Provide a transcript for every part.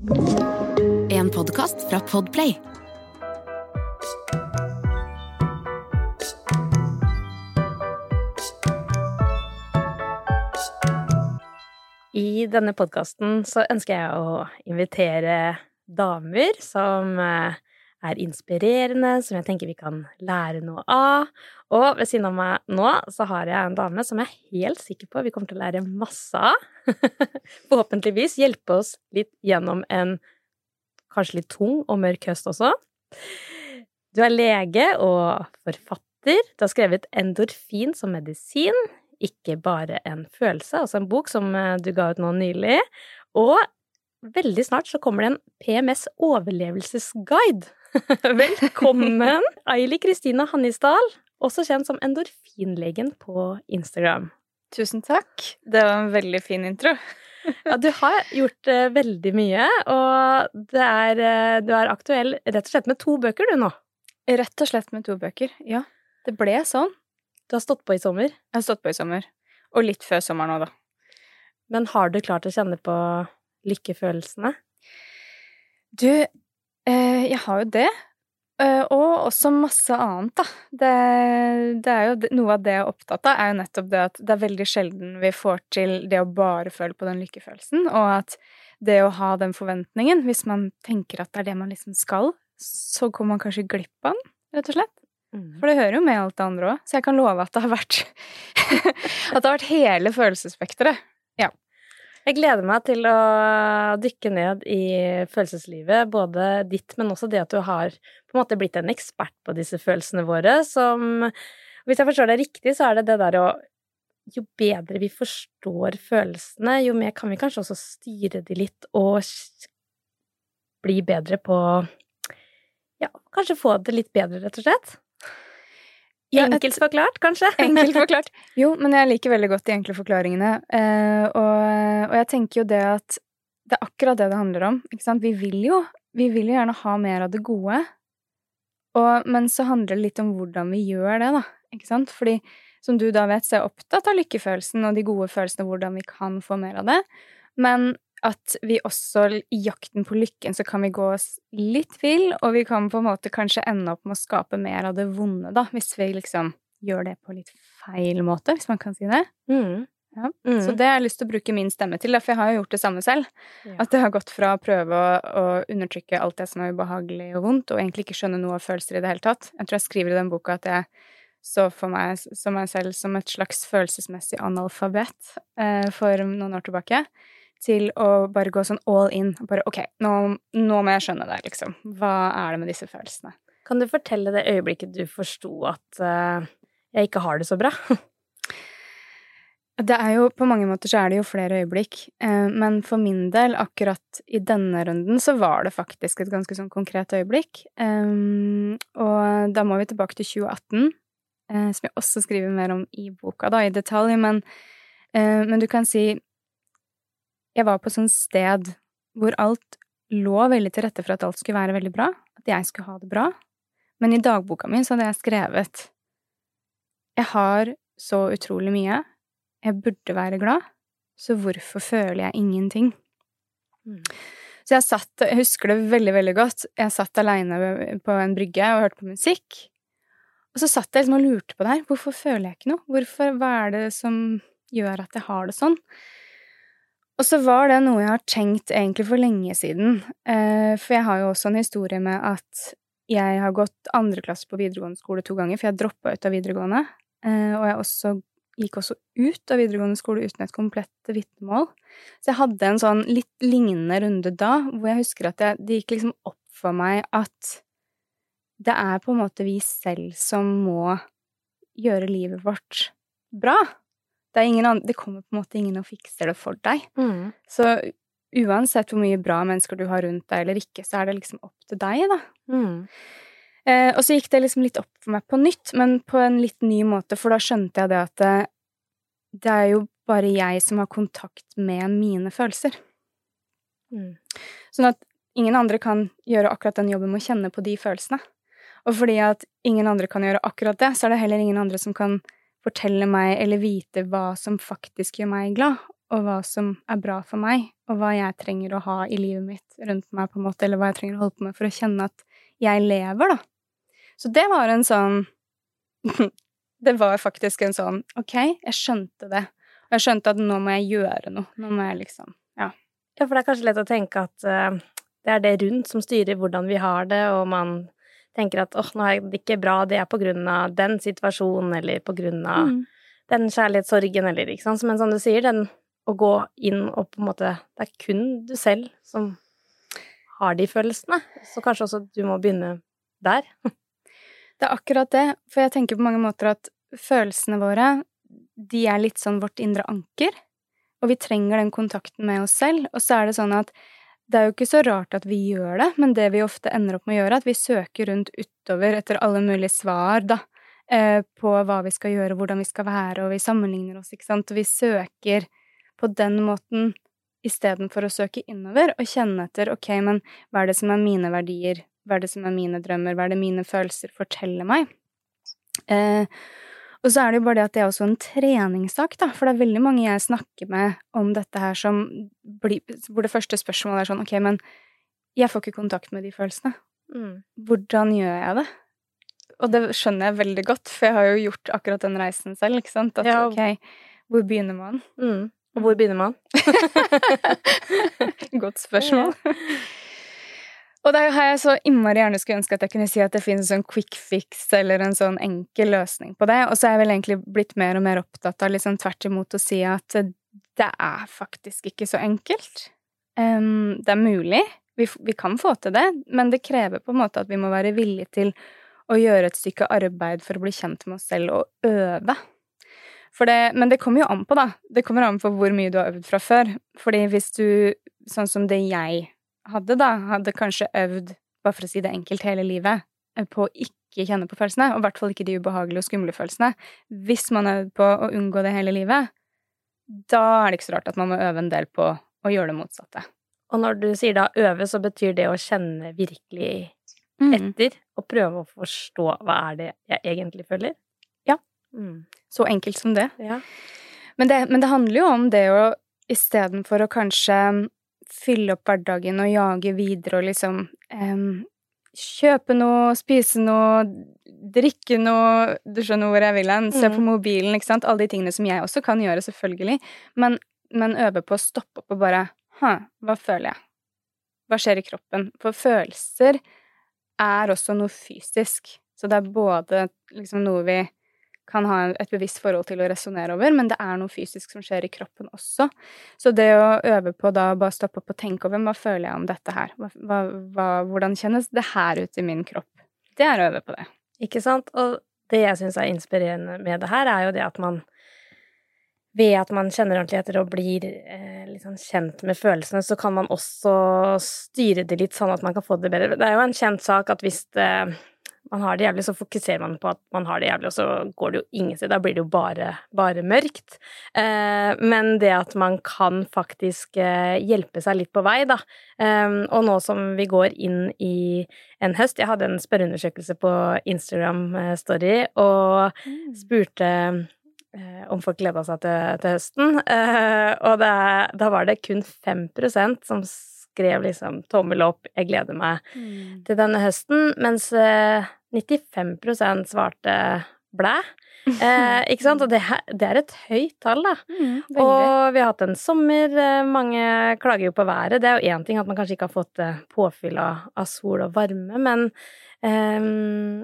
En podkast fra Podplay. I denne podkasten så ønsker jeg å invitere damer som eh, er inspirerende, som jeg tenker vi kan lære noe av. Og ved siden av meg nå så har jeg en dame som jeg er helt sikker på vi kommer til å lære masse av. Forhåpentligvis hjelpe oss litt gjennom en kanskje litt tung og mørk høst også. Du er lege og forfatter. Du har skrevet Endorfin som medisin, ikke bare en følelse, altså en bok som eh, du ga ut nå nylig. Og veldig snart så kommer det en PMS overlevelsesguide. Velkommen, Aili Kristina Hannisdal, også kjent som Endorfinlegen på Instagram. Tusen takk. Det var en veldig fin intro. Ja, du har gjort uh, veldig mye, og det er, uh, du er aktuell rett og slett med to bøker, du nå. Rett og slett med to bøker. Ja, det ble sånn. Du har stått på i sommer. Jeg har stått på i sommer. Og litt før sommeren òg, da. Men har du klart å kjenne på lykkefølelsene? Du, jeg har jo det. Eh, og også masse annet, da. Det, det, er jo Noe av det jeg er opptatt av, er jo nettopp det at det er veldig sjelden vi får til det å bare føle på den lykkefølelsen, og at det å ha den forventningen, hvis man tenker at det er det man liksom skal, så kommer man kanskje glipp av den, rett og slett. Mm. For det hører jo med alt det andre òg, så jeg kan love at det har vært At det har vært hele følelsesspekteret. Jeg gleder meg til å dykke ned i følelseslivet, både ditt, men også det at du har på en måte blitt en ekspert på disse følelsene våre, som Hvis jeg forstår det riktig, så er det det der å Jo bedre vi forstår følelsene, jo mer kan vi kanskje også styre de litt og bli bedre på Ja, kanskje få det litt bedre, rett og slett? Ja, Enkelt forklart, kanskje? Enkelt forklart. Jo, men jeg liker veldig godt de enkle forklaringene. Uh, og, og, jeg tenker jo det at det er akkurat det det handler om. Ikke sant? Vi vil jo, vi vil jo gjerne ha mer av det gode. Og, men så handler det litt om hvordan vi gjør det, da. Ikke sant? Fordi som du da vet, så er jeg opptatt av lykkefølelsen og de gode følelsene, hvordan vi kan få mer av det. Men at vi også i jakten på lykken så kan vi gå oss litt vill, og vi kan på en måte kanskje ende opp med å skape mer av det vonde, da, hvis vi liksom gjør det på litt feil måte, hvis man kan si det. Mm. Ja. Mm. Så det har jeg lyst til å bruke min stemme til, for jeg har jo gjort det samme selv. Ja. At det har gått fra å prøve å, å, undertrykke alt det som er ubehagelig og vondt, og egentlig ikke skjønne noe av følelser i det hele tatt. Jeg tror jeg skriver i den boka at jeg så for meg, så meg selv som et slags følelsesmessig analfabet eh, for noen år tilbake til å bare gå sånn all in. Bare OK, nå, nå, må jeg skjønne det, liksom. Hva er det med disse følelsene? Kan du fortelle det øyeblikket du forsto at uh, jeg ikke har det så bra? det er jo, På mange måter så er det jo flere øyeblikk, uh, men for min del, akkurat i denne runden, så var det faktisk et ganske sånn konkret øyeblikk. Um, og da må vi tilbake til 2018, uh, som jeg også skriver mer om i boka, da, i detalj, men, men du kan si jeg var på et sted hvor alt lå veldig til rette for at alt skulle være veldig bra, at jeg skulle ha det bra. Men i dagboka mi så hadde jeg skrevet Jeg har så utrolig mye. Jeg burde være glad, så hvorfor føler jeg ingenting? Mm. Så jeg satt Jeg husker det veldig, veldig godt. Jeg satt aleine på en brygge og hørte på musikk. Og så satt jeg liksom og lurte på det her. Hvorfor føler jeg ikke noe? Hvorfor, hva er det som gjør at jeg har det sånn? Og så var det noe jeg har tenkt egentlig for lenge siden, eh, for jeg har jo også en historie med at jeg har gått andre klasse på videregående skole to ganger, for jeg droppa ut av videregående, eh, og jeg også, gikk også ut av videregående skole uten et komplett vitnemål. Så jeg hadde en sånn litt lignende runde da, hvor jeg husker at jeg, det gikk liksom opp for meg at det er på en måte vi selv som må gjøre livet vårt bra. Det, andre, det, kommer på en måte ingen og fikser det for deg. Mm. Så uansett hvor mye bra mennesker du har rundt deg eller ikke, så er det liksom opp til deg, da. Mm. Eh, og så gikk det liksom litt opp for meg på nytt, men på en litt ny måte, for da skjønte jeg det at det, det er jo bare jeg som har kontakt med mine følelser. Mm. Sånn at ingen andre kan gjøre akkurat den jobben med å kjenne på de følelsene. Og fordi at ingen andre kan gjøre akkurat det, så er det heller ingen andre som kan fortelle meg eller vite hva som faktisk gjør meg glad. og hva som er bra for meg, og hva jeg trenger å ha i livet mitt rundt meg, på en måte, eller hva jeg trenger å holde på med for å kjenne at jeg lever, da. Så det var en sånn Det var faktisk en sånn Ok, jeg skjønte det. Og jeg skjønte at nå må jeg gjøre noe. Nå må jeg liksom Ja. Ja, for det er kanskje lett å tenke at uh, det er det rundt som styrer hvordan vi har det, og man tenker at åh, oh, nå er det ikke bra, det er på grunn av den situasjonen, eller på grunn av mm. den kjærlighetssorgen, eller ikke sant. Men som du sier, den å gå inn og på en måte Det er kun du selv som har de følelsene, så kanskje også du må begynne der. Det er akkurat det, for jeg tenker på mange måter at følelsene våre, de er litt sånn vårt indre anker, og vi trenger den kontakten med oss selv, og så er det sånn at det er jo ikke så rart at vi gjør det, men det vi ofte ender opp med å gjøre, er at vi søker rundt utover etter alle mulige svar, da, eh, på hva vi skal gjøre, hvordan vi skal være, og vi sammenligner oss, ikke sant, vi søker på den måten istedenfor å søke innover og kjenne etter ok, men hva er det som er mine verdier, hva er det som er mine drømmer, hva er det mine følelser forteller meg? Eh, og så er det jo bare det at det er også en treningssak, da, for det er veldig mange jeg snakker med om dette her som blir Hvor det første spørsmålet er sånn ok, men jeg får ikke kontakt med de følelsene. Mm. Hvordan gjør jeg det? Og det skjønner jeg veldig godt, for jeg har jo gjort akkurat den reisen selv, ikke sant. At ja. ok, hvor begynner man? Mm. Og hvor begynner man? Godt spørsmål. Og da har jeg så innmari gjerne skulle ønske at jeg kunne si at det finnes en sånn quick fix eller en sånn enkel løsning på det, og så er jeg vel egentlig blitt mer og mer opptatt av liksom tvert imot å si at det er faktisk ikke så enkelt. Um, det er mulig, vi, vi, kan få til det, men det krever på en måte at vi må være villige til å gjøre et stykke arbeid for å bli kjent med oss selv og øve. Det, men det kommer jo an på, da. Det kommer an på hvor mye du har øvd fra før. Fordi hvis du, sånn som det jeg hadde, da, hadde kanskje øvd, bare for å si det enkelt, hele livet eh, på å ikke kjenne på følelsene, og i hvert fall ikke de ubehagelige og skumle følelsene Hvis man har øvd på å unngå det hele livet, da er det ikke så rart at man må øve en del på å gjøre det motsatte. Og når du sier da øve, så betyr det å kjenne virkelig mm. etter, mm. og prøve å forstå hva er det jeg egentlig føler? Mm. Så enkelt som det. Ja. Men det. Men det handler jo om det å istedenfor å kanskje fylle opp hverdagen og jage videre og liksom um, Kjøpe noe, spise noe, drikke noe Du skjønner hvor jeg vil hen. Se på mm. mobilen, ikke sant. Alle de tingene som jeg også kan gjøre, selvfølgelig. Men, men øve på å stoppe opp og bare Hæ, hva føler jeg? Hva skjer i kroppen? For følelser er også noe fysisk. Så det er både liksom noe vi kan ha et bevisst forhold til å resonnere over, men det er noe fysisk som skjer i kroppen også. Så det å øve på da bare stoppe opp og tenke over hva føler jeg om dette her, hva, hva, hvordan kjennes det her ut i min kropp, det er å øve på det. Ikke sant? Og det jeg syns er inspirerende med det her, er jo det at man ved at man kjenner ordentlig etter og blir eh, liksom kjent med følelsene, så kan man også styre det litt sånn at man kan få det bedre. Det er jo en kjent sak at hvis det, man har det jævlig, så fokuserer man på at man har det jævlig, og så går det jo ingen sted. Da blir det jo bare, bare mørkt. Eh, men det at man kan faktisk eh, hjelpe seg litt på vei, da. Eh, og nå som vi går inn i en høst Jeg hadde en spørreundersøkelse på Instagram eh, Story og mm. spurte eh, om folk gleda seg til, til høsten. Eh, og det, da var det kun 5% som skrev liksom tommel opp, jeg gleder meg mm. til denne høsten, mens 95% svarte blæ. Eh, ikke sant? Og det, det, er et høyt tall, da. Mm, og vi har hatt en sommer, eh, mange klager jo på været. Det er jo én ting at man kanskje ikke har fått eh, påfyll av, av sol og varme, men eh,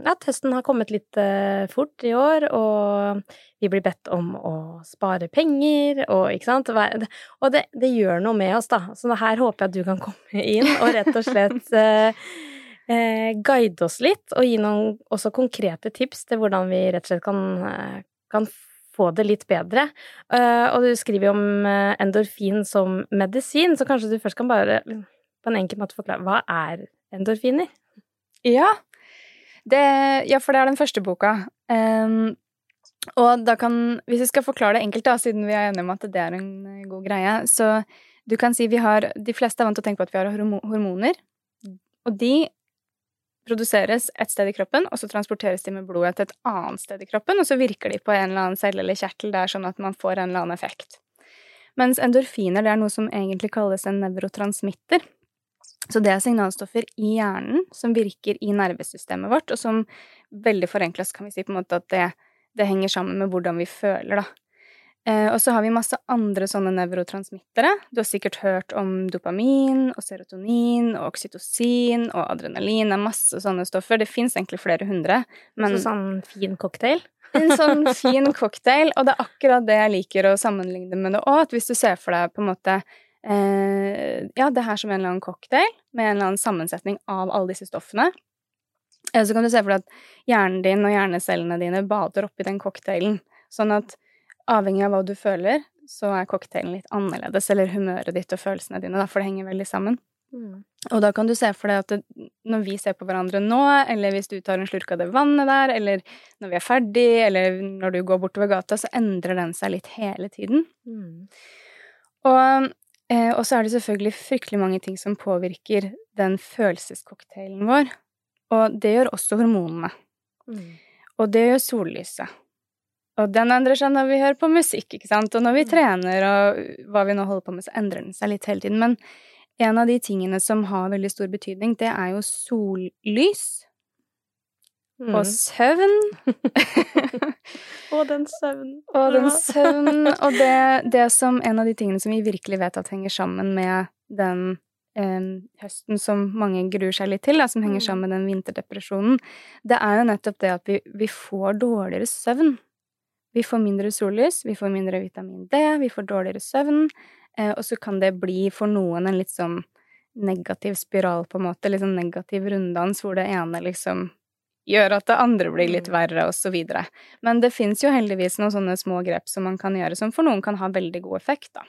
at høsten har kommet litt eh, fort i år, og vi blir bedt om å spare penger, og ikke sant Og det, det gjør noe med oss, da. Så her håper jeg at du kan komme inn og rett og slett eh, eh, guide oss litt, og gi noen også konkrete tips til hvordan vi rett og slett kan, eh, kan få det litt bedre. Eh, og du skriver jo om uh, endorfin som medisin, så kanskje du først kan bare på en enkel måte forklare hva er endorfiner? Ja, det, ja for det er den første boka. Um, og da kan Hvis vi skal forklare det enkelt, da, siden vi er enige om at det er en god greie, så du kan si vi har De fleste er vant til å tenke på at vi har hormoner. Og de produseres et sted i kroppen, og så transporteres de med blodet til et annet sted i kroppen, og så virker de på en eller annen celle eller kjertel der sånn at man får en eller annen effekt. Mens endorfiner det er noe som egentlig kalles en nevrotransmitter. Så det er signalstoffer i hjernen som virker i nervesystemet vårt, og som veldig forenklet kan vi si på en måte at det, det henger sammen med hvordan vi føler, da. Eh, og så har vi masse andre sånne nevrotransmittere. Du har sikkert hørt om dopamin og serotonin og oksytocin og adrenalin. Det er masse sånne stoffer. Det fins egentlig flere hundre. Men... Så sånn fin cocktail? En sånn fin cocktail, og det er akkurat det jeg liker å sammenligne med det òg. At hvis du ser for deg på en måte eh, Ja, det her som en eller annen cocktail med en eller annen sammensetning av alle disse stoffene. Eh, så kan du se for deg at hjernen din og hjernecellene dine bader oppi den cocktailen. Sånn at avhengig av hva du føler, så er cocktailen litt annerledes, eller humøret ditt og følelsene dine, da, for det henger veldig sammen. Mm. Og da kan du se for deg at det, når vi ser på hverandre nå, eller hvis du tar en slurk av det vannet der, eller når vi er ferdig, eller når du går bortover gata, så endrer den seg litt hele tiden. Mm. Og, eh, så er det selvfølgelig fryktelig mange ting som påvirker den følelsescocktailen vår. Og det gjør også hormonene. Mm. Og det gjør sollyset. Og den endrer seg når vi hører på musikk, ikke sant, og når vi mm. trener og hva vi nå holder på med, så endrer den seg litt hele tiden. Men en av de tingene som har veldig stor betydning, det er jo sollys. Mm. Og søvn. og den søvnen. Og den søvnen. Og det, det, som en av de tingene som vi virkelig vet at henger sammen med den eh, høsten som mange gruer seg litt til, da, som henger mm. sammen med den vinterdepresjonen, det er jo nettopp det at vi, vi får dårligere søvn. Vi får mindre sollys, vi får mindre vitamin D, vi får dårligere søvn, eh, og så kan det bli for noen en litt sånn negativ spiral, på en måte, litt sånn negativ runddans hvor det ene liksom gjør at det andre blir litt mm. verre, og så videre. Men det fins jo heldigvis noen sånne små grep som man kan gjøre, som for noen kan ha veldig god effekt, da.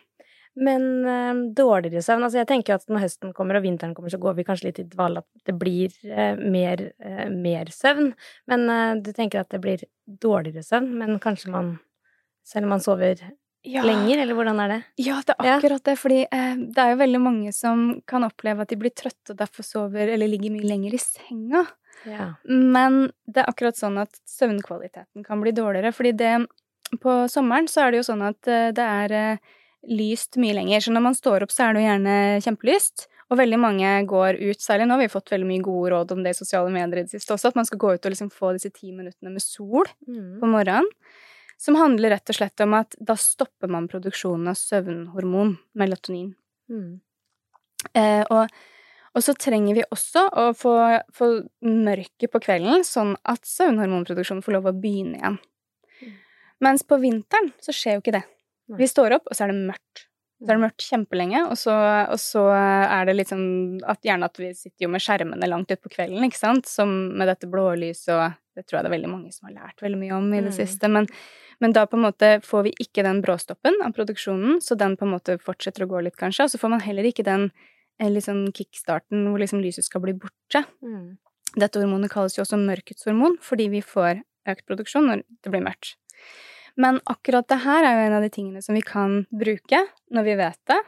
Men øh, dårligere søvn Altså, jeg tenker at når høsten kommer og vinteren kommer, så går vi kanskje litt i dvale, at det blir øh, mer, øh, mer, søvn. Men du tenker at det blir dårligere søvn, men kanskje man Selv om man sover ja. lenger, eller hvordan er det? Ja, det er akkurat det, fordi det er jo veldig mange som kan oppleve at de blir trøtte og derfor sover eller ligger mye lenger i senga. Ja. Men det er akkurat sånn at søvnkvaliteten kan bli dårligere, fordi det På sommeren så er det jo sånn at det er lyst mye lenger. Så når man står opp, så er det jo gjerne kjempelyst. Og veldig mange går ut, særlig nå har vi fått veldig mye gode råd om det i sosiale medier i det siste også, at man skal gå ut og liksom få disse ti minuttene med sol mm. på morgenen. Som handler rett og slett om at da stopper man produksjonen av søvnhormon, melatonin. Mm. Eh, og, og, så trenger vi også å få, få mørket på kvelden, sånn at søvnhormonproduksjonen får lov å begynne igjen. Mm. Mens på vinteren så skjer jo ikke det. Vi står opp, og så er det mørkt. Så er det mørkt kjempelenge, og så, og så er det litt sånn at gjerne at vi sitter jo med skjermene langt utpå kvelden, ikke sant, som med dette blålyset og Det tror jeg det er veldig mange som har lært veldig mye om i det mm. siste. Men, men, da på en måte får vi ikke den bråstoppen av produksjonen, så den på en måte fortsetter å gå litt, kanskje. Og så får man heller ikke den eh, liksom kickstarten hvor liksom lyset skal bli borte. Mm. Dette hormonet kalles jo også mørkets hormon, fordi vi får økt produksjon når det blir mørkt. Men akkurat det her er jo en av de tingene som vi kan bruke når vi vet det.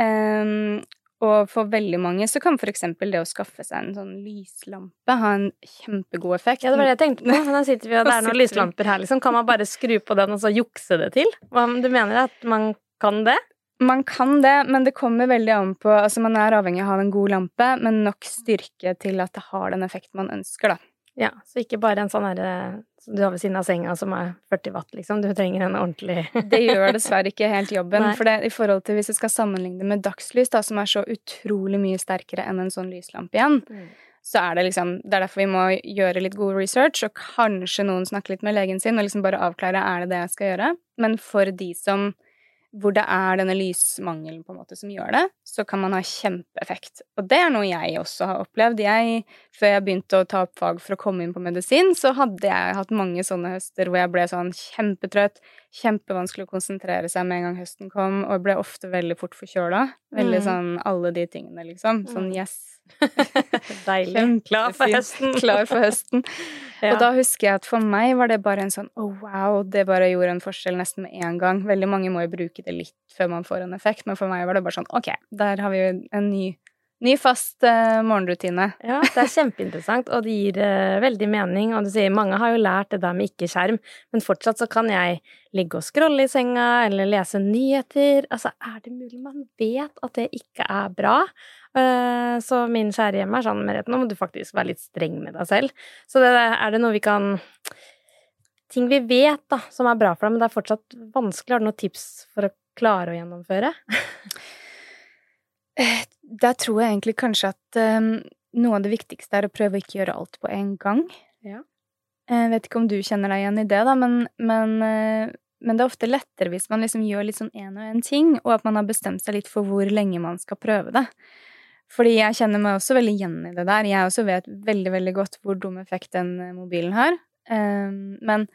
Um, og for veldig mange så kan eksempel det å skaffe seg en sånn lyslampe ha en kjempegod effekt. Ja, det var det jeg tenkte på. Nå sitter vi, og det er noen lyslamper her, liksom. Kan man bare skru på den og så jukse det til? Du mener at man kan det? Man kan det, men det kommer veldig an på Altså, man er avhengig av å ha en god lampe, men nok styrke til at det har den effekten man ønsker, da. Ja, så ikke bare en sånn herre du har ved siden av senga som er 40 watt, liksom. Du trenger en ordentlig Det gjør dessverre ikke helt jobben. Nei. For det, i forhold til hvis jeg skal sammenligne det med dagslys, da, som er så utrolig mye sterkere enn en sånn lyslampe igjen, mm. så er det liksom Det er derfor vi må gjøre litt god research, og kanskje noen snakke litt med legen sin og liksom bare avklare er det det jeg skal gjøre. Men for de som hvor det er denne lysmangelen på en måte som gjør det, så kan man ha kjempeeffekt. Og det er noe jeg også har opplevd. Jeg, før jeg begynte å ta opp fag for å komme inn på medisin, så hadde jeg hatt mange sånne høster hvor jeg ble sånn kjempetrøtt, kjempevanskelig å konsentrere seg med en gang høsten kom, og ble ofte veldig fort forkjøla. Veldig mm. sånn alle de tingene, liksom. Sånn mm. yes. Deilig. Klar for høsten. Klar for høsten. ja. Og da husker jeg at for meg var det bare en sånn oh wow, det bare gjorde en forskjell nesten med en gang. Veldig mange må jo bruke det litt før man får en effekt, men for meg var det bare sånn ok, der har vi en ny, Ny fast uh, morgenrutine. Ja, det er kjempeinteressant, og det gir uh, veldig mening. Og du sier mange har jo lært det der med ikke skjerm, men fortsatt så kan jeg ligge og scrolle i senga eller lese nyheter. Altså, er det mulig? Man vet at det ikke er bra. Uh, så min kjære hjemme er sånn Merete, nå må du faktisk være litt streng med deg selv. Så det, er det noe vi kan Ting vi vet, da, som er bra for deg, men det er fortsatt vanskelig. Har du noen tips for å klare å gjennomføre? Eh, der tror jeg egentlig kanskje at um, noe av det viktigste er å prøve å ikke gjøre alt på en gang. Ja. Jeg vet ikke om du kjenner deg igjen i det, da, men, men, uh, men det er ofte lettere hvis man liksom gjør litt sånn én og én ting, og at man har bestemt seg litt for hvor lenge man skal prøve det. Fordi jeg kjenner meg også veldig igjen i det der. Jeg også vet veldig, veldig godt hvor dum effekt den eh, mobilen har. Um, men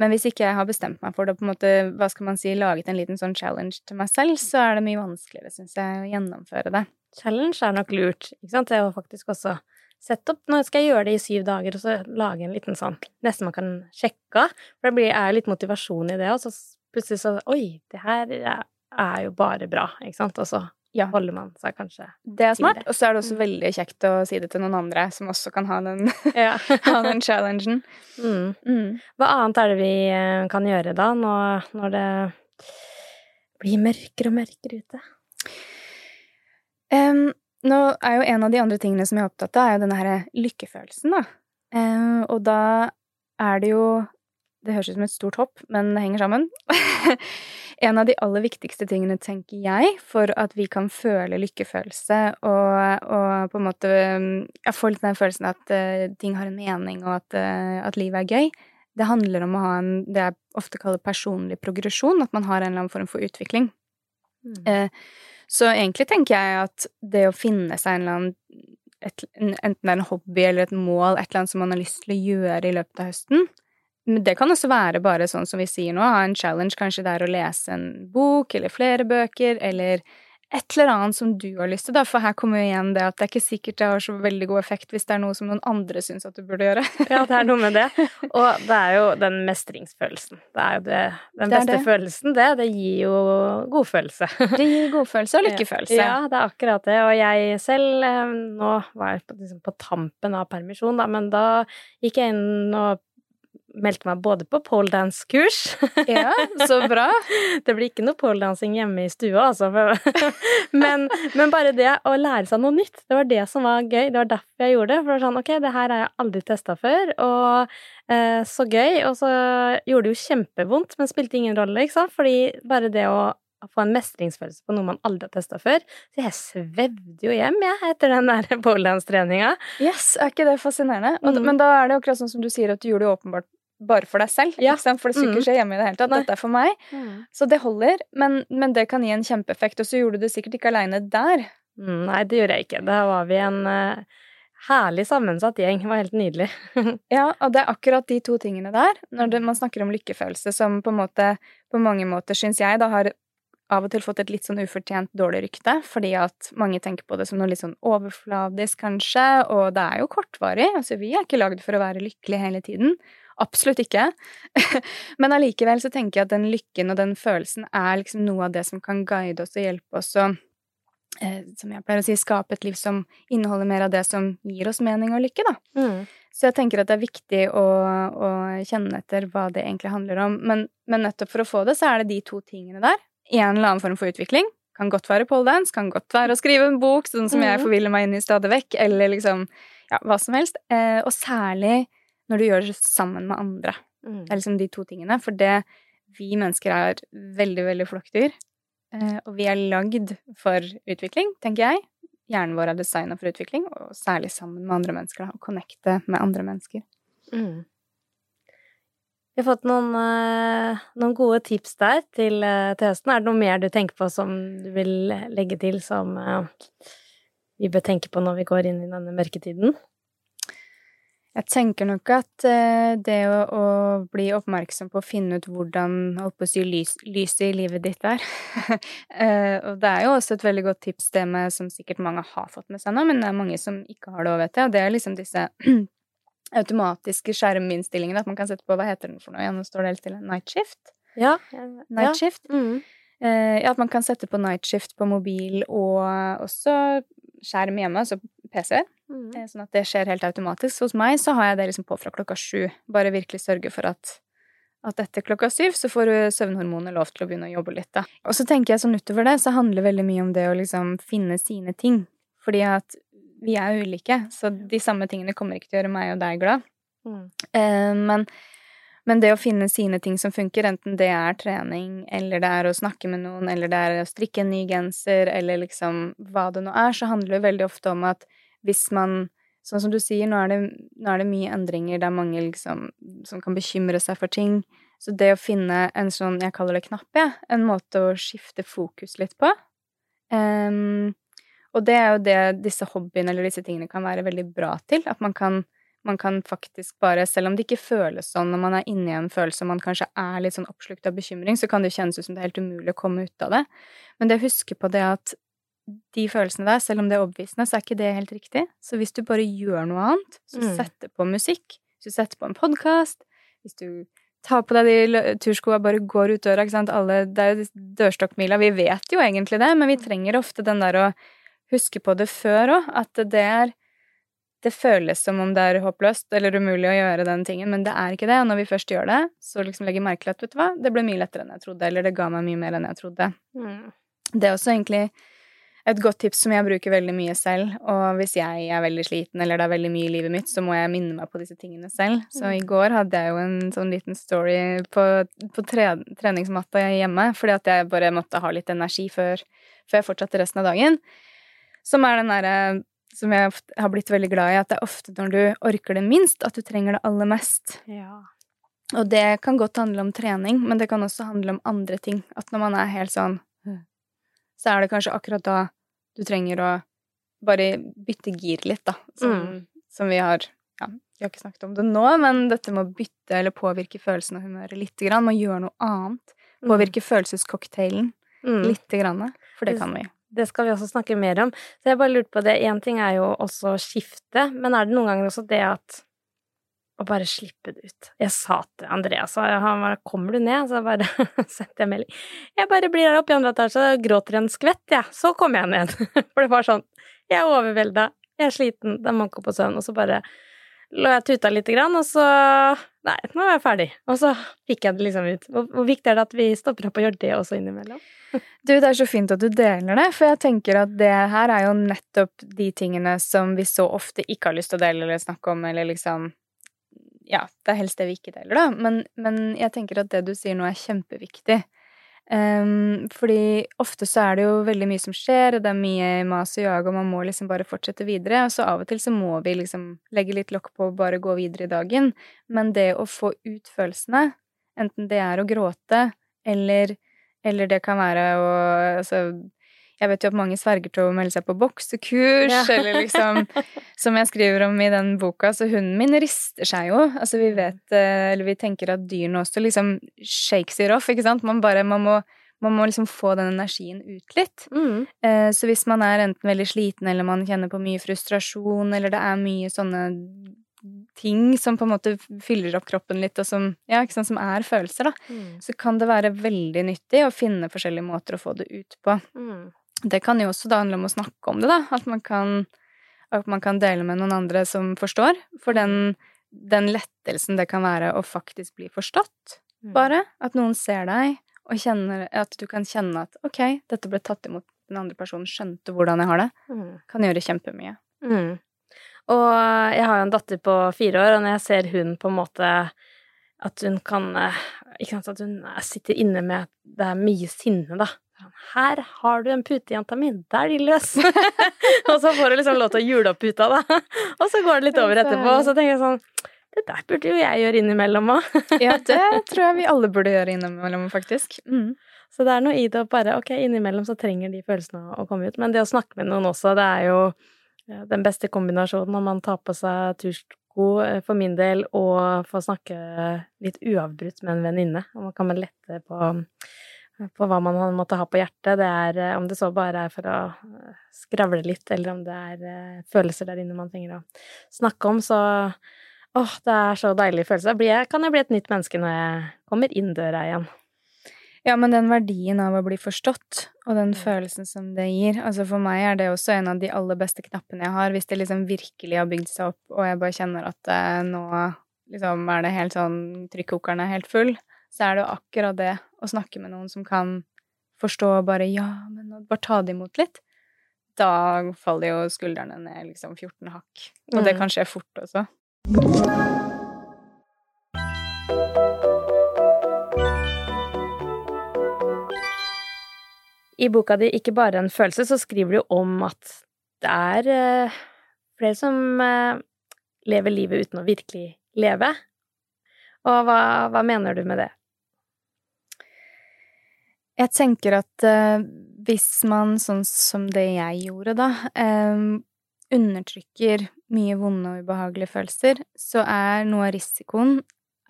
men hvis ikke jeg har bestemt meg for det, på en måte, hva skal man si, laget en liten sånn challenge til meg selv, så er det mye vanskeligere, syns jeg, å gjennomføre det. Challenge er nok lurt, ikke sant? Det å faktisk også sette opp Nå skal jeg gjøre det i syv dager, og så lage en liten sånn Nesten man kan sjekke av. For det er litt motivasjon i det, og så plutselig så Oi, det her er jo bare bra, ikke sant? Og så ja. holder man seg kanskje Det er smart. Og så er det også mm. veldig kjekt å si det til noen andre som også kan ha den, ja. ha den challengen. Mm. Mm. Hva annet er det vi eh, kan gjøre da, når, når det blir mørkere og mørkere ute? Um, nå er jo en av de andre tingene som jeg er opptatt av, er jo denne her lykkefølelsen, da. Um, og da er det jo Det høres ut som et stort hopp, men det henger sammen. en av de aller viktigste tingene, tenker jeg, for at vi kan føle lykkefølelse og, og på en måte ja, få litt den følelsen at uh, ting har en mening, og at, uh, at, livet er gøy, det handler om å ha en det jeg ofte kaller personlig progresjon, at man har en eller annen form for utvikling. Mm. Uh, så egentlig tenker jeg at det å finne seg en eller annen et, enten det er en hobby eller et mål, et eller annet som man har lyst til å gjøre i løpet av høsten, men det kan også være bare sånn som vi sier nå, ha en challenge. Kanskje det er å lese en bok eller flere bøker, eller et eller annet som du har lyst til, da. For her kommer jo igjen det at det er ikke sikkert det har så veldig god effekt hvis det er noe som noen andre syns at du burde gjøre. ja, det er noe med det. Og det er jo den mestringsfølelsen. Det er jo det, den det beste det. følelsen, det. Det gir jo godfølelse. det gir godfølelse og lykkefølelse. Ja, det er akkurat det. Og jeg selv eh, Nå var jeg på, liksom på tampen av permisjon, da, men da gikk jeg inn og meldte meg både på poledance-kurs Ja, så bra. det blir ikke noe poledancing hjemme i stua, altså. men, men, bare det å lære seg noe nytt, det var det som var gøy. Det var derfor jeg gjorde det. For det var sånn, ok, det her har jeg aldri testa før, og eh, så gøy. Og så gjorde det jo kjempevondt, men spilte ingen rolle, ikke sant. Fordi bare det å få en mestringsfølelse på noe man aldri har testa før. Så jeg svevde jo hjem, jeg, etter den der poledance-treninga. Yes, er ikke det fascinerende? Mm. Men da er det akkurat sånn som du sier, at du gjorde det åpenbart bare for deg selv. Ja. For det skulle ikke mm. hjemme i det hele tatt. Nei. Dette er for meg. Mm. Så det holder, men, men, det kan gi en kjempeeffekt. Og så gjorde du det sikkert ikke aleine der. Mm, nei, det gjorde jeg ikke. Da var vi en uh, herlig sammensatt gjeng. Det var helt nydelig. ja, og det er akkurat de to tingene der, når det, man snakker om lykkefølelse, som på måte, på mange måter, syns jeg, da har av og til fått et litt sånn ufortjent dårlig rykte, fordi at mange tenker på det som noe litt sånn overfladisk, kanskje, og det er jo kortvarig. Altså, vi er ikke lagd for å være lykkelige hele tiden. Absolutt ikke. Men allikevel så tenker jeg at den lykken og den følelsen er liksom noe av det som kan guide oss og hjelpe oss å eh, som jeg pleier å si, skape et liv som inneholder mer av det som gir oss mening og lykke, da. Mm. Så jeg tenker at det er viktig å, å, kjenne etter hva det egentlig handler om. Men, men, nettopp for å få det, så er det de to tingene der. En eller annen form for utvikling. Kan godt være poledance, kan godt være å skrive en bok, sånn som mm. jeg forviller meg inn i stadig vekk, eller liksom ja, hva som helst. Eh, og særlig når du gjør det sammen med andre. Mm. Det er liksom de to tingene. For det Vi mennesker er veldig, veldig flokkdyr. Eh, og vi er lagd for utvikling, tenker jeg. Hjernen vår er designa for utvikling, og særlig sammen med andre mennesker. Da, og connecte med andre mennesker. Mm. Vi har fått noen, uh, noen, gode tips der til, uh, til, høsten. Er det noe mer du tenker på som du vil legge til, som vi bør tenke på når vi går inn i denne mørketiden? Jeg tenker nok at eh, det å, å, bli oppmerksom på å finne ut hvordan holdt på å si, lys, lyset i livet ditt er eh, Og det er jo også et veldig godt tips, det med som sikkert mange har fått med seg nå, men det er mange som ikke har det òg, vet jeg, og det er liksom disse automatiske skjerminnstillingene, at man kan sette på Hva heter den for noe igjen? Nå står det helt stille. Night shift? Ja. Night shift. Mm. Eh, ja, at man kan sette på night shift på mobil, og også skjerm hjemme, altså PC, Mm. eh, sånn at det skjer helt automatisk. Hos meg så har jeg det liksom på fra klokka sju. Bare virkelig sørge for at, at etter klokka syv så får du søvnhormonet lov til å begynne å jobbe litt, da. Og så tenker jeg sånn utover det, så handler det veldig mye om det å liksom finne sine ting. Fordi at vi er ulike, så de samme tingene kommer ikke til å gjøre meg og deg glad. Mm. Eh, men, men det å finne sine ting som funker, enten det er trening, eller det er å snakke med noen, eller det er å strikke en ny genser, eller liksom hva det nå er, så handler det veldig ofte om at hvis man Sånn som du sier, nå er det, nå er det mye endringer, det er mange liksom som kan bekymre seg for ting. Så det å finne en sånn, jeg kaller det knapp, jeg, en måte å skifte fokus litt på. um, og det er jo det disse hobbyene eller disse tingene kan være veldig bra til. At man kan, man kan faktisk bare, selv om det ikke føles sånn når man er inni en følelse og man kanskje er litt sånn oppslukt av bekymring, så kan det kjennes ut som det er helt umulig å komme ut av det. Men det å huske på det at de følelsene der, selv om det er overbevisende, så er ikke det helt riktig. Så hvis du bare gjør noe annet, så Mm. setter på musikk, hvis du setter på en podkast, hvis du tar på deg de turskoa, bare går ut døra, ikke sant, alle Det er jo dørstokkmila, vi vet jo egentlig det, men vi trenger ofte den der å huske på det før òg, at det er det føles som om det er håpløst eller umulig å gjøre den tingen, men det er ikke det. Og når vi først gjør det, så liksom legger jeg merke til at vet du hva, det ble mye lettere enn jeg trodde, eller det ga meg mye mer enn jeg trodde. Mm. Det er også egentlig et godt tips som jeg bruker veldig mye selv, og hvis jeg er veldig sliten eller det er veldig mye i livet mitt, så må jeg minne meg på disse tingene selv. Så i går hadde jeg jo en sånn liten story på, på tre, treningsmatta hjemme, fordi at jeg bare måtte ha litt energi før, før jeg fortsatte resten av dagen. Som er den derre som jeg har blitt veldig glad i, at det er ofte når du orker det minst, at du trenger det aller mest. Ja. Og det kan godt handle om trening, men det kan også handle om andre ting. At når man er helt sånn Så er det kanskje akkurat da du trenger å bare bytte gir litt, da. Som, Mm. som vi har Ja, vi har ikke snakket om det nå, men dette med å bytte eller påvirke følelsen og humøret lite grann, må gjøre noe annet. Påvirke følelsescocktailen Mm. lite grann. For det kan vi. Det skal vi også snakke mer om. Så jeg bare lurte på det. Én ting er jo også skifte, men er det noen ganger også det at å bare slippe det ut. Jeg sa til Andreas han bare 'Kommer du ned?' Så bare sendte jeg melding. Jeg bare blir her oppe i andre etasje og gråter en skvett, jeg. Ja. Så kommer jeg ned. For det var sånn Jeg er overvelda. Jeg er sliten. Det er manko på søvn. Og så bare lå jeg tuta lite grann, og så Nei, nå er jeg ferdig. Og så fikk jeg det liksom ut. Hvor viktig er det at vi stopper opp og gjør det også innimellom? Du, det er så fint at du deler det, for jeg tenker at det her er jo nettopp de tingene som vi så ofte ikke har lyst til å dele eller snakke om, eller liksom Ja, det er helst det vi ikke deler, da, men, men jeg tenker at det du sier nå, er kjempeviktig. Um, fordi ofte så er det jo veldig mye som skjer, og det er mye mas og jag, og man må liksom bare fortsette videre. Og så av og til så må vi liksom legge litt lokk på og bare gå videre i dagen. Men det å få ut følelsene, enten det er å gråte, eller, eller det kan være å Altså, jeg vet jo at mange sverger til å melde seg på boksekurs, Ja. eller liksom Som jeg skriver om i den boka, så hunden min rister seg jo. Altså, vi vet eh, Eller vi tenker at dyrene også liksom shakes it off, ikke sant? Man bare Man må, man må liksom få den energien ut litt. Mm. Eh, Så hvis man er enten veldig sliten, eller man kjenner på mye frustrasjon, eller det er mye sånne ting som på en måte fyller opp kroppen litt, og som, ja, ikke sant, som er følelser, da, Mm. så kan det være veldig nyttig å finne forskjellige måter å få det ut på. Mm. Det kan jo også da handle om å snakke om det, da. At man kan, at man kan dele med noen andre som forstår. For den, den lettelsen det kan være å faktisk bli forstått, Mm. bare. At noen ser deg, og kjenner, at du kan kjenne at ok, dette ble tatt imot, den andre personen skjønte hvordan jeg har det, Mm. kan gjøre kjempemye. Mm. Og jeg har jo en datter på fire år, og når jeg ser hun på en måte At hun kan eh, Ikke sant, at hun sitter inne med det er mye sinne, da. Her har du en pute, jenta mi. De løs! og så får du liksom lov til å jule opp puta, da. og så går det litt over etterpå, og så tenker jeg sånn Det der burde jo jeg gjøre innimellom òg. Ja, det tror jeg vi alle burde gjøre innimellom, faktisk. Mm. Så det er noe i det å bare Ok, innimellom så trenger de følelsene å komme ut. Men det å snakke med noen også, det er jo den beste kombinasjonen når man tar på seg tursko, eh, for min del, og får snakke litt uavbrutt med en venninne. Og man kan lette på, på hva man måtte ha på hjertet. Det er eh, om det så bare er for å eh, skravle litt, eller om det er eh, følelser der inne man trenger å snakke om, så Åh, det er så deilig følelse. Da jeg, kan jeg bli et nytt menneske når jeg kommer inn døra igjen. Ja, men den verdien av å bli forstått, og den følelsen som det gir Altså for meg er det også en av de aller beste knappene jeg har, hvis det liksom virkelig har bygd seg opp, og jeg bare kjenner at nå liksom er det helt sånn Trykkokeren er helt full, så er det jo akkurat det å snakke med noen som kan forstå bare Ja, men bare ta det imot litt. Da faller jo skuldrene ned liksom 14 hakk. Og det Mm. kan skje fort også. I boka di Ikke bare en følelse, så skriver du om at det er eh, flere som eh, lever livet uten å virkelig leve. Og hva, hva mener du med det? Jeg tenker at eh, hvis man, sånn som det jeg gjorde, da, eh, undertrykker mye vonde og ubehagelige følelser, så er noe av risikoen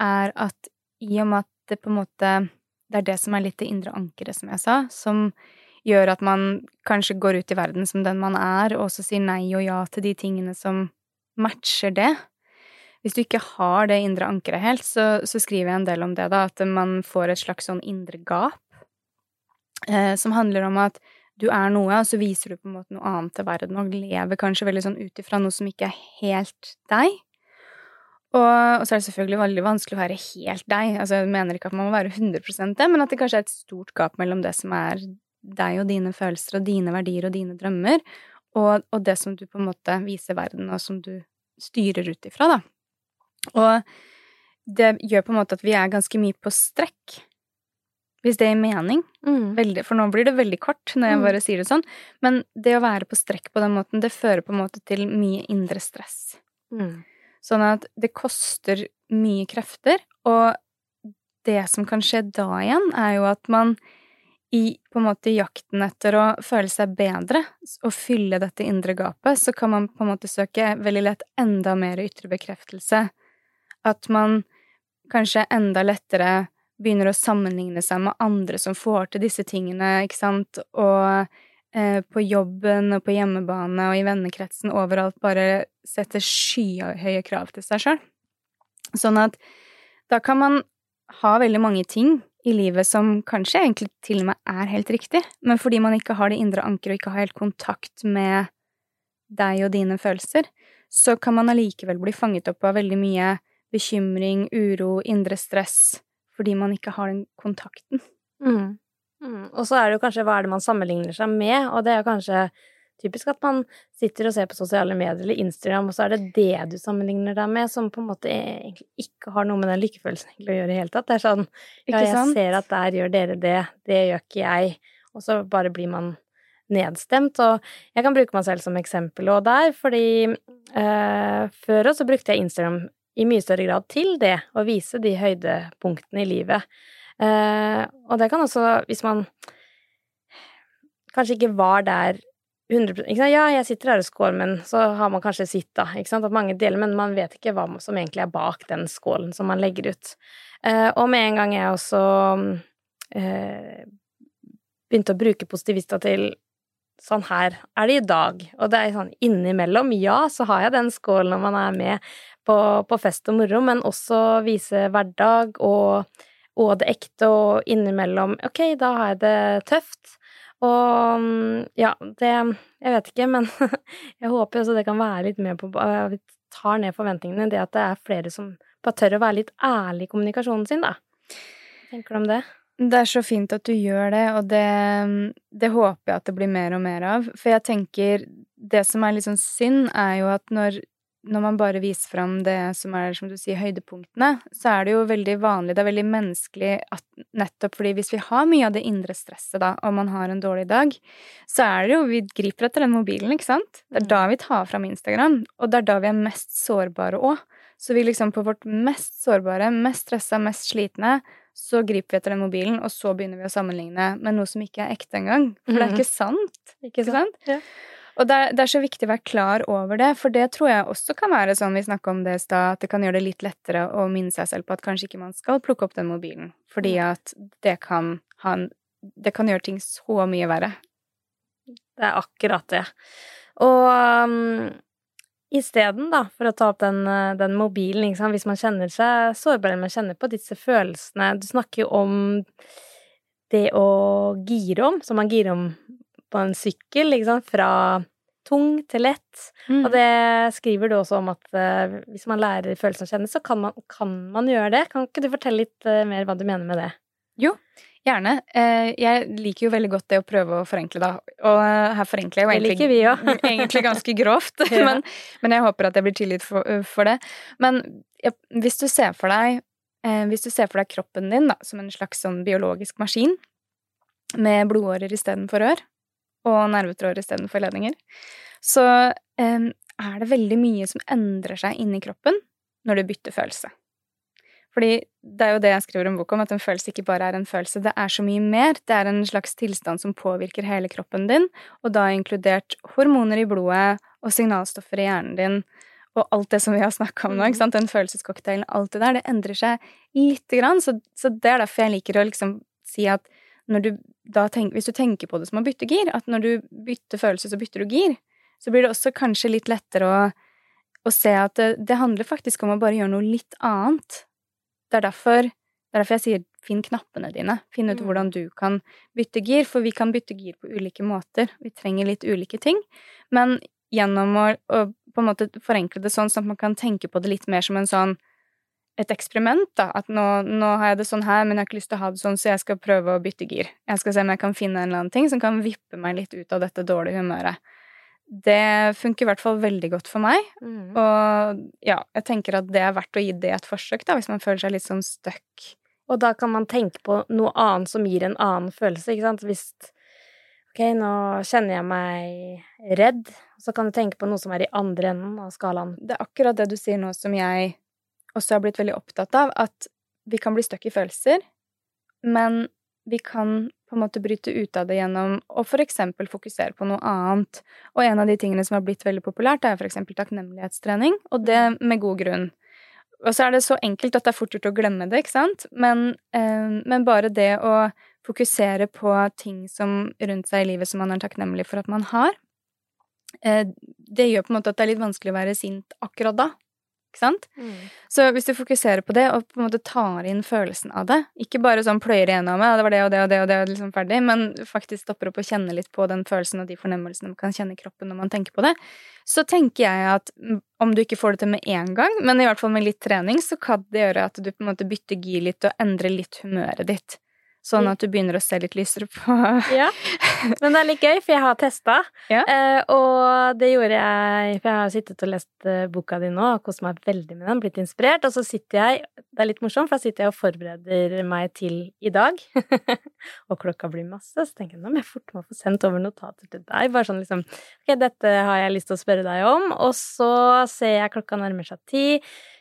er at i og med at det på en måte Det er det som er litt det indre ankeret, som jeg sa, som gjør at man kanskje går ut i verden som den man er, og også sier nei og ja til de tingene som matcher det. Hvis du ikke har det indre ankeret helt, så, så skriver jeg en del om det, da, at man får et slags sånn indre gap som handler om at du er noe, og så viser du på en måte noe annet til verden, og lever kanskje veldig sånn ut ifra noe som ikke er helt deg. Og, og så er det selvfølgelig veldig vanskelig å være helt deg. Altså, jeg mener ikke at man må være 100 det, men at det kanskje er et stort gap mellom det som er deg og dine følelser og dine verdier og dine drømmer, og, og det som du på en måte viser verden, og som du styrer ut ifra, da. Og det gjør på en måte at vi er ganske mye på strekk, hvis det gir mening. Veldig, for nå blir det veldig kort når jeg Mm. bare sier det sånn, men det å være på strekk på den måten, det fører på en måte til mye indre stress. Mm. Sånn at det koster mye krefter, og det som kan skje da igjen, er jo at man i på en måte jakten etter å føle seg bedre og fylle dette indre gapet, så kan man på en måte søke veldig lett enda mer ytre bekreftelse. At man kanskje enda lettere begynner å sammenligne seg med andre som får til disse tingene, ikke sant, og eh, på jobben og på hjemmebane og i vennekretsen overalt bare setter skyhøye krav til seg sjøl. Sånn at da kan man ha veldig mange ting i livet som kanskje egentlig til og med er helt riktig, men fordi man ikke har det indre ankeret og ikke har helt kontakt med deg og dine følelser, så kan man allikevel bli fanget opp av veldig mye bekymring, uro, indre stress, fordi man ikke har den kontakten. Mm. Mm. Og så er det jo kanskje hva er det man sammenligner seg med, og det er kanskje typisk at man sitter og ser på sosiale medier eller Instagram, og så er det det du sammenligner deg med, som på en måte egentlig ikke har noe med den lykkefølelsen å gjøre i det hele tatt. Det er sånn ja, jeg ser at der gjør dere det, det gjør ikke jeg, og så bare blir man nedstemt. Og jeg kan bruke meg selv som eksempel og der, fordi eh, før så brukte jeg Instagram i mye større grad til det, å vise de høydepunktene i livet. Eh, og det kan også, hvis man kanskje ikke var der 100 ikke sant? Ja, jeg sitter her og skåler, men så har man kanskje sitt, da. Ikke sant? At mange deler, men man vet ikke hva som egentlig er bak den skålen som man legger ut. Eh, og med en gang jeg også eh, begynte å bruke positivista til sånn her er det i dag, og det er sånn innimellom, ja, så har jeg den skålen når man er med på, på fest og moro, men også vise hverdag og, og det ekte, og innimellom, ok, da har jeg det tøft. Og mm, ja, det Jeg vet ikke, men jeg håper også det kan være litt med på øh, Vi tar ned forventningene, det at det er flere som bare tør å være litt ærlig i kommunikasjonen sin, da. Tenker du om det? Det er så fint at du gjør det, og det, det håper jeg at det blir mer og mer av. For jeg tenker Det som er litt sånn synd, er jo at når, når man bare viser fram det som er, som du sier, høydepunktene, så er det jo veldig vanlig, det er veldig menneskelig at nettopp fordi hvis vi har mye av det indre stresset, da, og man har en dårlig dag, så er det jo Vi griper etter den mobilen, ikke sant? Det er da vi tar fram Instagram, og det er da vi er mest sårbare òg. Så vi liksom på vårt mest sårbare, mest stressa, mest slitne, så griper vi etter den mobilen, og så begynner vi å sammenligne med noe som ikke er ekte engang. For det er Mhm. ikke sant. Ikke Ikke sant? Ja. Og det er, det er så viktig å være klar over det, for det tror jeg også kan være sånn, vi snakka om det i stad, at det kan gjøre det litt lettere å minne seg selv på at kanskje ikke man skal plukke opp den mobilen, fordi at det kan en Det kan gjøre ting så mye verre. Det er akkurat det. Og um, isteden, da, for å ta opp den, uh, den mobilen, hvis man kjenner seg sårbar, eller man kjenner på disse følelsene Du snakker jo om det å gire om, som man girer om på en sykkel, liksom, fra tung til lett. Mm. Og det skriver du også om at uh, hvis man lærer følelsene å kjenne, så kan man, kan man gjøre det. Kan ikke du fortelle litt uh, mer hva du mener med det? Jo, Gjerne. Uh, Jeg liker jo veldig godt det å prøve å forenkle, da. Og her forenkler jeg jo egentlig, liker vi egentlig ganske grovt, Ja. men, men jeg håper at jeg blir tilgitt for, for det. Men ja, hvis du ser for deg Hvis du ser for deg kroppen din da, som en slags sånn biologisk maskin, med blodårer istedenfor rør, og nervetråder istedenfor ledninger, så eh, er det veldig mye som endrer seg inni kroppen når du bytter følelse. Fordi det er jo det jeg skriver en bok om, at en følelse ikke bare er en følelse, det er så mye mer. Det er en slags tilstand som påvirker hele kroppen din, og da inkludert hormoner i blodet og signalstoffer i hjernen din, og alt det som vi har snakka om nå, ikke sant, den følelsescocktailen, alt det der, det endrer seg lite grann, så, så det er derfor jeg liker å liksom si at du tenker, hvis du tenker på det som å bytte gir, at når du bytter følelse, så bytter du gir, så blir det også kanskje litt lettere å, å se at det, det handler faktisk om å bare gjøre noe litt annet. Det er derfor, det er derfor jeg sier finn knappene dine. Finn ut Mm. hvordan du kan bytte gir, for vi kan bytte gir på ulike måter. Vi trenger litt ulike ting. Men gjennom å, å på en måte forenkle det sånn, sånn at man kan tenke på det litt mer som en sånn et eksperiment, da. At nå, nå har jeg det sånn her, men jeg har ikke lyst til å ha det sånn, så jeg skal prøve å bytte gir. Jeg skal se om jeg kan finne en eller annen ting som kan vippe meg litt ut av dette dårlige humøret. Det funker i hvert fall veldig godt for meg. Mm. Og ja, jeg tenker at det er verdt å gi det et forsøk, da, hvis man føler seg litt sånn stuck. Og da kan man tenke på noe annet som gir en annen følelse, ikke sant? Hvis Ok, nå kjenner jeg meg redd, så kan du tenke på noe som er i andre enden av skalaen. Det er akkurat det du sier nå som jeg også har blitt veldig opptatt av, at vi kan bli stuck i følelser, men vi kan på en måte bryte ut av det gjennom å for eksempel fokusere på noe annet. Og en av de tingene som har blitt veldig populært, er for eksempel takknemlighetstrening, og det med god grunn. Og så er det så enkelt at det er fort gjort å glemme det, ikke sant? Men, eh, men bare det å fokusere på ting som rundt seg i livet som man er takknemlig for at man har, eh, det gjør på en måte at det er litt vanskelig å være sint akkurat da. Ikke sant? Så hvis du fokuserer på det, og på en måte tar inn følelsen av det, ikke bare sånn pløyer igjennom ja, det var det og det og det og det, og liksom ferdig, men faktisk stopper opp og kjenner litt på den følelsen og de fornemmelsene man kan kjenne i kroppen når man tenker på det, så tenker jeg at mm, om du ikke får det til med en gang, men i hvert fall med litt trening, så kan det gjøre at du på en måte bytter gir litt og endrer litt humøret ditt. Sånn at du begynner å se litt lysere på Ja, men det er litt gøy, for jeg har testa. Ja. Eh, og det gjorde jeg For jeg har sittet og lest eh, boka di nå og kost meg veldig med den. Blitt inspirert. Og så sitter jeg Det er litt morsomt, for da sitter jeg og forbereder meg til i dag. og klokka blir masse, så tenker jeg nå må jeg fort må få sendt over notater til deg. Bare sånn liksom Ok, dette har jeg lyst til å spørre deg om. Og så ser jeg klokka nærmer seg ti.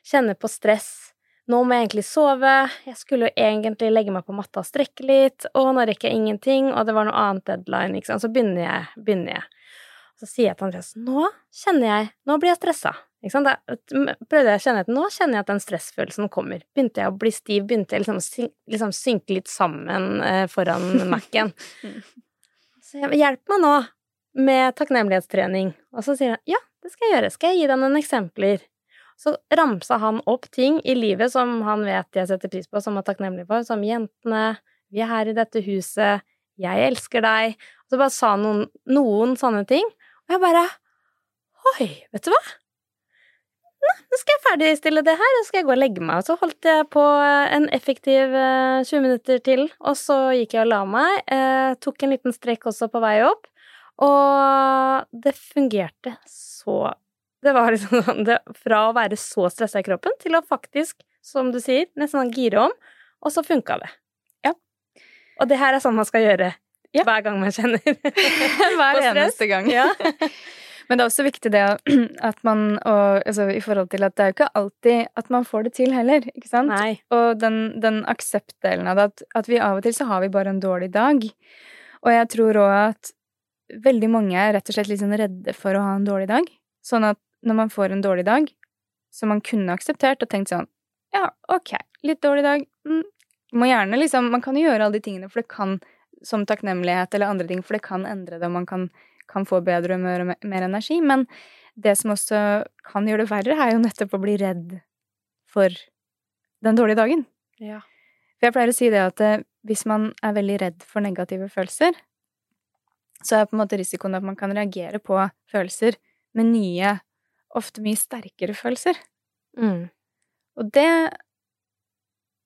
Kjenner på stress. Nå må jeg egentlig sove, jeg skulle jo egentlig legge meg på matta og strekke litt, og nå rekker jeg ingenting, og det var noe annet deadline, ikke sant, så begynner jeg, begynner jeg. Så sier jeg til Andreas, nå kjenner jeg, nå blir jeg stressa, ikke sant, da prøvde jeg å kjenne at nå kjenner jeg at den stressfølelsen kommer. Begynte jeg å bli stiv, begynte jeg liksom syn liksom synke litt sammen eh, foran Mac-en. Så jeg, hjelp meg nå med takknemlighetstrening. Og så sier han, ja, det skal jeg gjøre, skal jeg gi deg noen eksempler? Så ramsa han opp ting i livet som han vet jeg setter pris på, som er takknemlig for, som jentene, vi er her i dette huset, jeg elsker deg. Og så bare sa han noen, noen sånne ting, og jeg bare Oi, vet du hva? Nå skal jeg ferdigstille det her, og så skal jeg gå og legge meg. Og så holdt jeg på en effektiv eh, 20 minutter til, og så gikk jeg og la meg. Eh, tok en liten strekk også på vei opp, og det fungerte så det var liksom sånn det, Fra å være så stressa i kroppen til å faktisk, som du sier, nesten sånn gire om, og så funka det. Ja. Og det her er sånn man skal gjøre Ja. hver gang man kjenner Hver eneste gang. Ja. Men det er også viktig det at man og, altså, I forhold til at det er jo ikke alltid at man får det til heller, ikke sant? Nei. Og den, den akseptdelen av det, at, at vi av og til så har vi bare en dårlig dag. Og jeg tror òg at veldig mange er rett og slett litt sånn redde for å ha en dårlig dag. Sånn at når man får en dårlig dag, som man kunne akseptert og tenkt sånn Ja, ok, litt dårlig dag. Mm. Må gjerne liksom Man kan jo gjøre alle de tingene, for det kan som takknemlighet eller andre ting, for det kan endre det, og man kan, kan få bedre humør og me- mer energi. Men det som også kan gjøre det verre, er jo nettopp å bli redd for den dårlige dagen. Ja. For jeg pleier å si det at eh, hvis man er veldig redd for negative følelser, så er på en måte risikoen at man kan reagere på følelser med nye, ofte mye sterkere følelser. Mm. Og det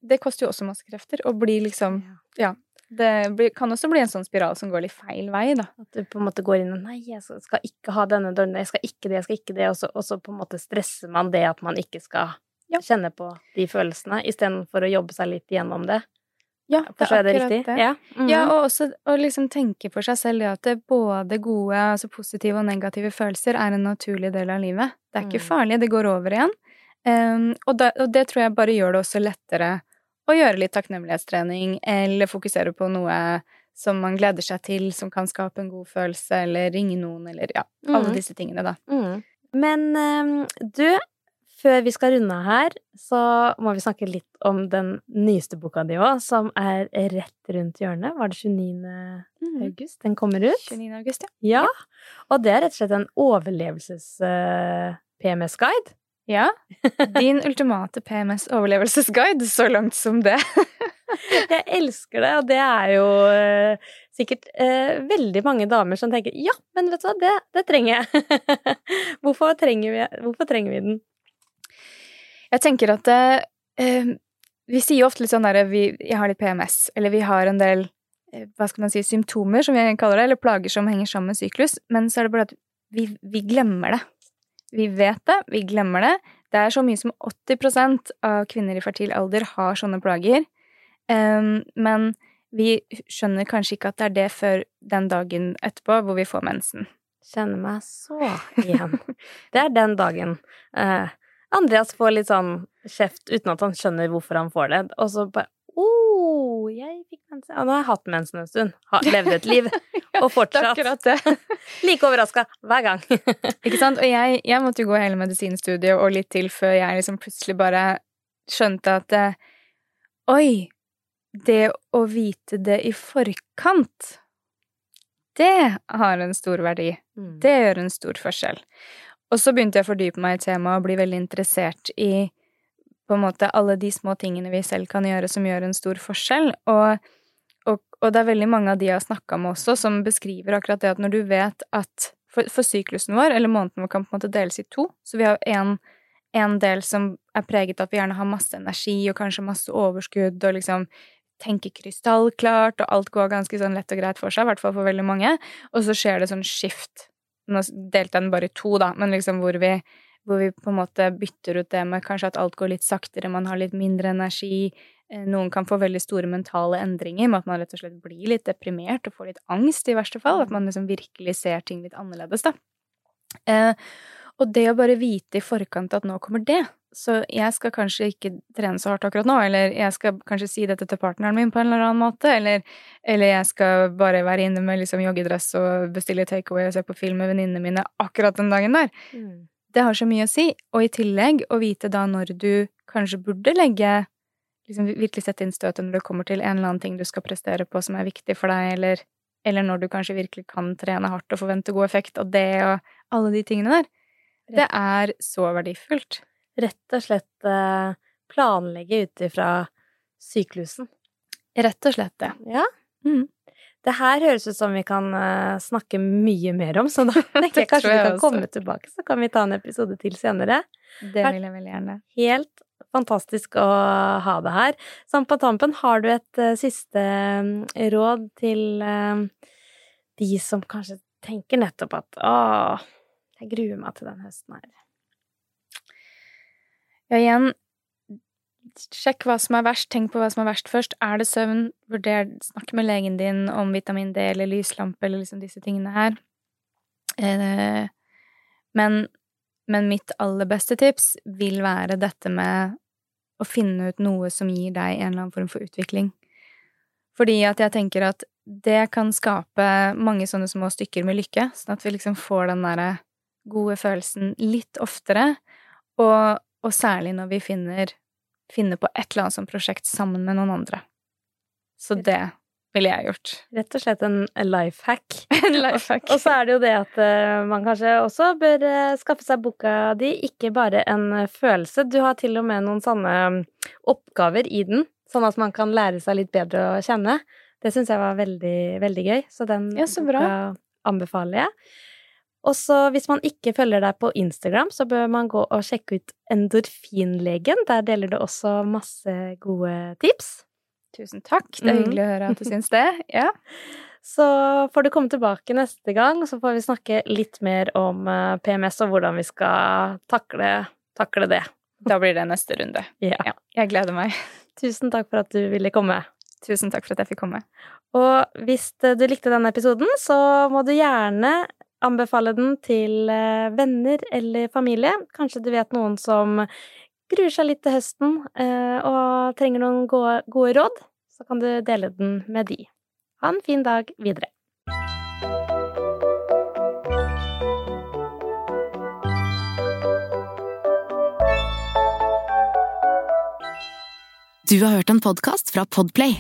Det koster jo også masse krefter, og blir liksom Ja. Det blir, kan også bli en sånn spiral som går litt feil vei, da. At du på en måte går inn og Nei, jeg skal ikke ha denne dårlige Jeg skal ikke det, jeg skal ikke det. Og så, og så på en måte stresser man det at man ikke skal Ja. kjenne på de følelsene, istedenfor å jobbe seg litt gjennom det. Ja, det er akkurat det. Ja. Mhm. Ja, og også å liksom tenke for seg selv at det både gode, altså positive og negative følelser er en naturlig del av livet. Det er ikke Mm. farlig, det går over igjen. Um, og, da, og det tror jeg bare gjør det også lettere å gjøre litt takknemlighetstrening, eller fokusere på noe som man gleder seg til, som kan skape en god følelse, eller ringe noen, eller ja, alle Mhm. disse tingene, da. Mm. Men ehm, du, før vi skal runde her, så må vi snakke litt om den nyeste boka di òg, som er rett rundt hjørnet. Var det 29. august den kommer ut? 29. august, ja. Ja. Og det er rett og slett en overlevelses-PMS-guide. Ja. Din ultimate PMS-overlevelsesguide, så langt som det. Jeg elsker det, og det er jo eh, sikkert eh, veldig mange damer som tenker ja, men vet du hva, det, det trenger jeg. hvorfor, trenger vi, hvorfor trenger vi den? Jeg tenker at eh, Vi sier jo ofte litt sånn derre Jeg har litt PMS, eller vi har en del eh, hva skal man si, symptomer, som vi kaller det, eller plager som henger sammen med syklus, men så er det bare at vi, vi glemmer det. Vi vet det, vi glemmer det. Det er så mye som 80% av kvinner i fertil alder har sånne plager. Um, men vi skjønner kanskje ikke at det er det før den dagen etterpå hvor vi får mensen. Kjenner meg så igjen. Det er den dagen. Eh, Andreas får litt sånn kjeft uten at han skjønner hvorfor han får det, og så bare oh, jeg fikk mensen. Og nå har jeg hatt mensen en stund. Har levd et liv. Og fortsatt like overraska hver gang. Ikke sant? Og jeg, jeg måtte jo gå hele medisinstudiet og litt til før jeg liksom plutselig bare skjønte at eh, Oi, det å vite det i forkant, det har en stor verdi. Det gjør en stor forskjell. Og så begynte jeg å fordype meg i temaet og bli veldig interessert i på en måte alle de små tingene vi selv kan gjøre som gjør en stor forskjell. Og, og, og det er veldig mange av de jeg har snakka med også, som beskriver akkurat det at når du vet at for, for syklusen vår, eller måneden vår, kan på en måte deles i to, så vi har en, en del som er preget av at vi gjerne har masse energi og kanskje masse overskudd og liksom tenker krystallklart, og alt går ganske sånn lett og greit for seg, i hvert fall for veldig mange, og så skjer det sånn skift. Nå delte jeg den bare i to, da, men liksom hvor vi, hvor vi på en måte bytter ut det med kanskje at alt går litt saktere, man har litt mindre energi, eh, noen kan få veldig store mentale endringer med at man rett og slett blir litt deprimert og får litt angst, i verste fall, at man liksom virkelig ser ting litt annerledes, da. Eh, og det å bare vite i forkant at nå kommer det, så jeg skal kanskje ikke trene så hardt akkurat nå, eller jeg skal kanskje si dette til partneren min på en eller annen måte, eller, eller jeg skal bare være inne med liksom joggedress og bestille takeaway og se på film med venninnene mine akkurat den dagen der. Mm. Det har så mye å si, og i tillegg å vite da når du kanskje burde legge liksom virkelig sette inn støtet når det kommer til en eller annen ting du skal prestere på som er viktig for deg, eller, eller når du kanskje virkelig kan trene hardt og forvente god effekt av det, og alle de tingene der. Det er så verdifullt. Rett og slett eh, planlegge ut ifra syklusen. Rett og slett det. Ja. Mm. Det her høres ut som vi kan eh, snakke mye mer om, så da tenker jeg kanskje jeg vi kan også. komme tilbake, så kan vi ta en episode til senere. Det vil jeg veldig gjerne. Helt fantastisk å ha det her. Sånn på tampen, har du et eh, siste eh, råd til de som kanskje tenker nettopp at åh, jeg gruer meg til den høsten her. Ja, igjen, sjekk hva som er verst, tenk på hva som er verst først. Er det søvn, vurder, snakk med legen din om vitamin D eller lyslampe eller liksom disse tingene her. Eh, men, men mitt aller beste tips vil være dette med å finne ut noe som gir deg en eller annen form for utvikling. Fordi at jeg tenker at det kan skape mange sånne små stykker med lykke, sånn at vi liksom får den derre gode følelsen litt oftere, og, og særlig når vi finner, finner på et eller annet sånt prosjekt sammen med noen andre. Så det ville jeg gjort. Rett og slett en life hack. En life hack. Og så er det jo det at eh, man kanskje også bør eh, skaffe seg boka di, ikke bare en eh, følelse. Du har til og med noen sånne mm, oppgaver i den sånn at man kan lære seg litt bedre å kjenne. Det syns jeg var veldig, veldig gøy, så den Ja, så anbefaler jeg. Og så hvis man ikke følger deg på Instagram, så bør man gå og sjekke ut Endorfinlegen. Der deler du også masse gode tips. Tusen takk. Det er Mhm. hyggelig å høre at du syns det. Ja. Så får du komme tilbake neste gang, så får vi snakke litt mer om eh, PMS og hvordan vi skal takle, takle det. Da blir det neste runde. Ja. Ja. Jeg gleder meg. Tusen takk for at du ville komme. Tusen takk for at jeg fikk komme. Og hvis du likte denne episoden, så må du gjerne anbefale den til eh, venner eller familie. Kanskje du vet noen som gruer seg litt til høsten eh, og trenger noen gode, råd. Så kan du dele den med de. Ha en fin dag videre. Du har hørt en podkast fra Podplay.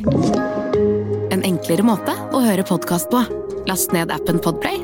En enklere måte å høre podkast på. Last ned appen Podplay,